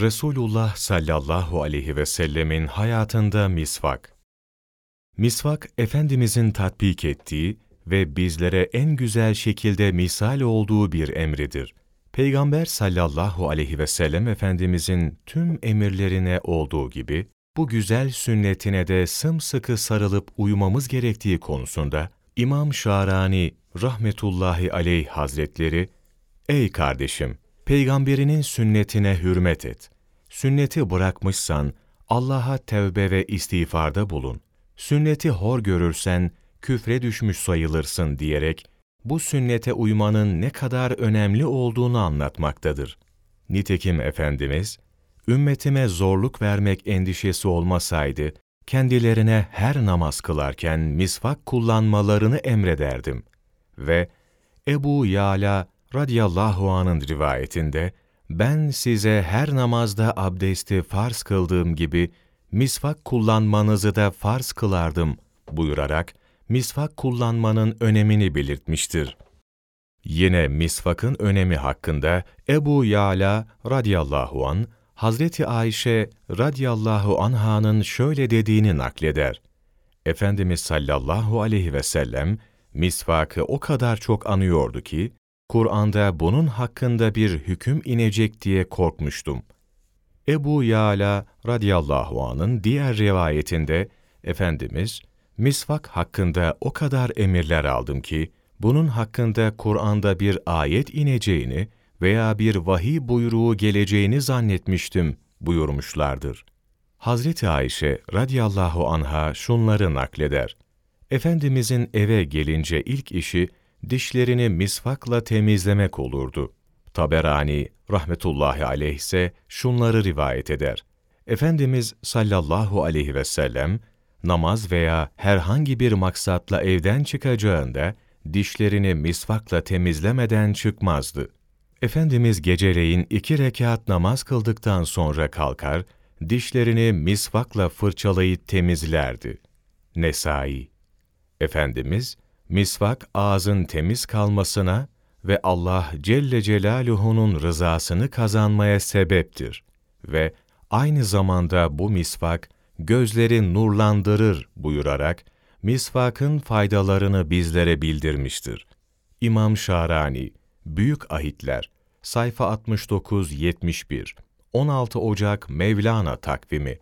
Resulullah sallallahu aleyhi ve sellemin hayatında misvak. Misvak, Efendimizin tatbik ettiği ve bizlere en güzel şekilde misal olduğu bir emridir. Peygamber sallallahu aleyhi ve sellem Efendimizin tüm emirlerine olduğu gibi, bu güzel sünnetine de sımsıkı sarılıp uyumamız gerektiği konusunda İmam Şarani rahmetullahi aleyh hazretleri, Ey kardeşim! Peygamberinin sünnetine hürmet et. Sünneti bırakmışsan Allah'a tevbe ve istiğfarda bulun. Sünneti hor görürsen küfre düşmüş sayılırsın diyerek bu sünnete uymanın ne kadar önemli olduğunu anlatmaktadır. Nitekim Efendimiz, ümmetime zorluk vermek endişesi olmasaydı, kendilerine her namaz kılarken misvak kullanmalarını emrederdim. Ve Ebu Yala radıyallahu anın rivayetinde, ben size her namazda abdesti farz kıldığım gibi misvak kullanmanızı da farz kılardım buyurarak misvak kullanmanın önemini belirtmiştir. Yine misvakın önemi hakkında Ebu Yala radıyallahu an Hazreti Ayşe radıyallahu anha'nın şöyle dediğini nakleder. Efendimiz sallallahu aleyhi ve sellem misvakı o kadar çok anıyordu ki Kur'an'da bunun hakkında bir hüküm inecek diye korkmuştum. Ebu Yala radıyallahu anın diğer rivayetinde Efendimiz misvak hakkında o kadar emirler aldım ki bunun hakkında Kur'an'da bir ayet ineceğini veya bir vahiy buyruğu geleceğini zannetmiştim buyurmuşlardır. Hazreti Ayşe radıyallahu anha şunları nakleder. Efendimizin eve gelince ilk işi dişlerini misvakla temizlemek olurdu. Taberani rahmetullahi aleyh ise şunları rivayet eder. Efendimiz sallallahu aleyhi ve sellem namaz veya herhangi bir maksatla evden çıkacağında dişlerini misvakla temizlemeden çıkmazdı. Efendimiz geceleyin iki rekat namaz kıldıktan sonra kalkar, dişlerini misvakla fırçalayıp temizlerdi. Nesai Efendimiz, misvak ağzın temiz kalmasına ve Allah Celle Celaluhu'nun rızasını kazanmaya sebeptir ve aynı zamanda bu misvak gözleri nurlandırır buyurarak misvakın faydalarını bizlere bildirmiştir. İmam Şarani, Büyük Ahitler, sayfa 69-71, 16 Ocak Mevlana takvimi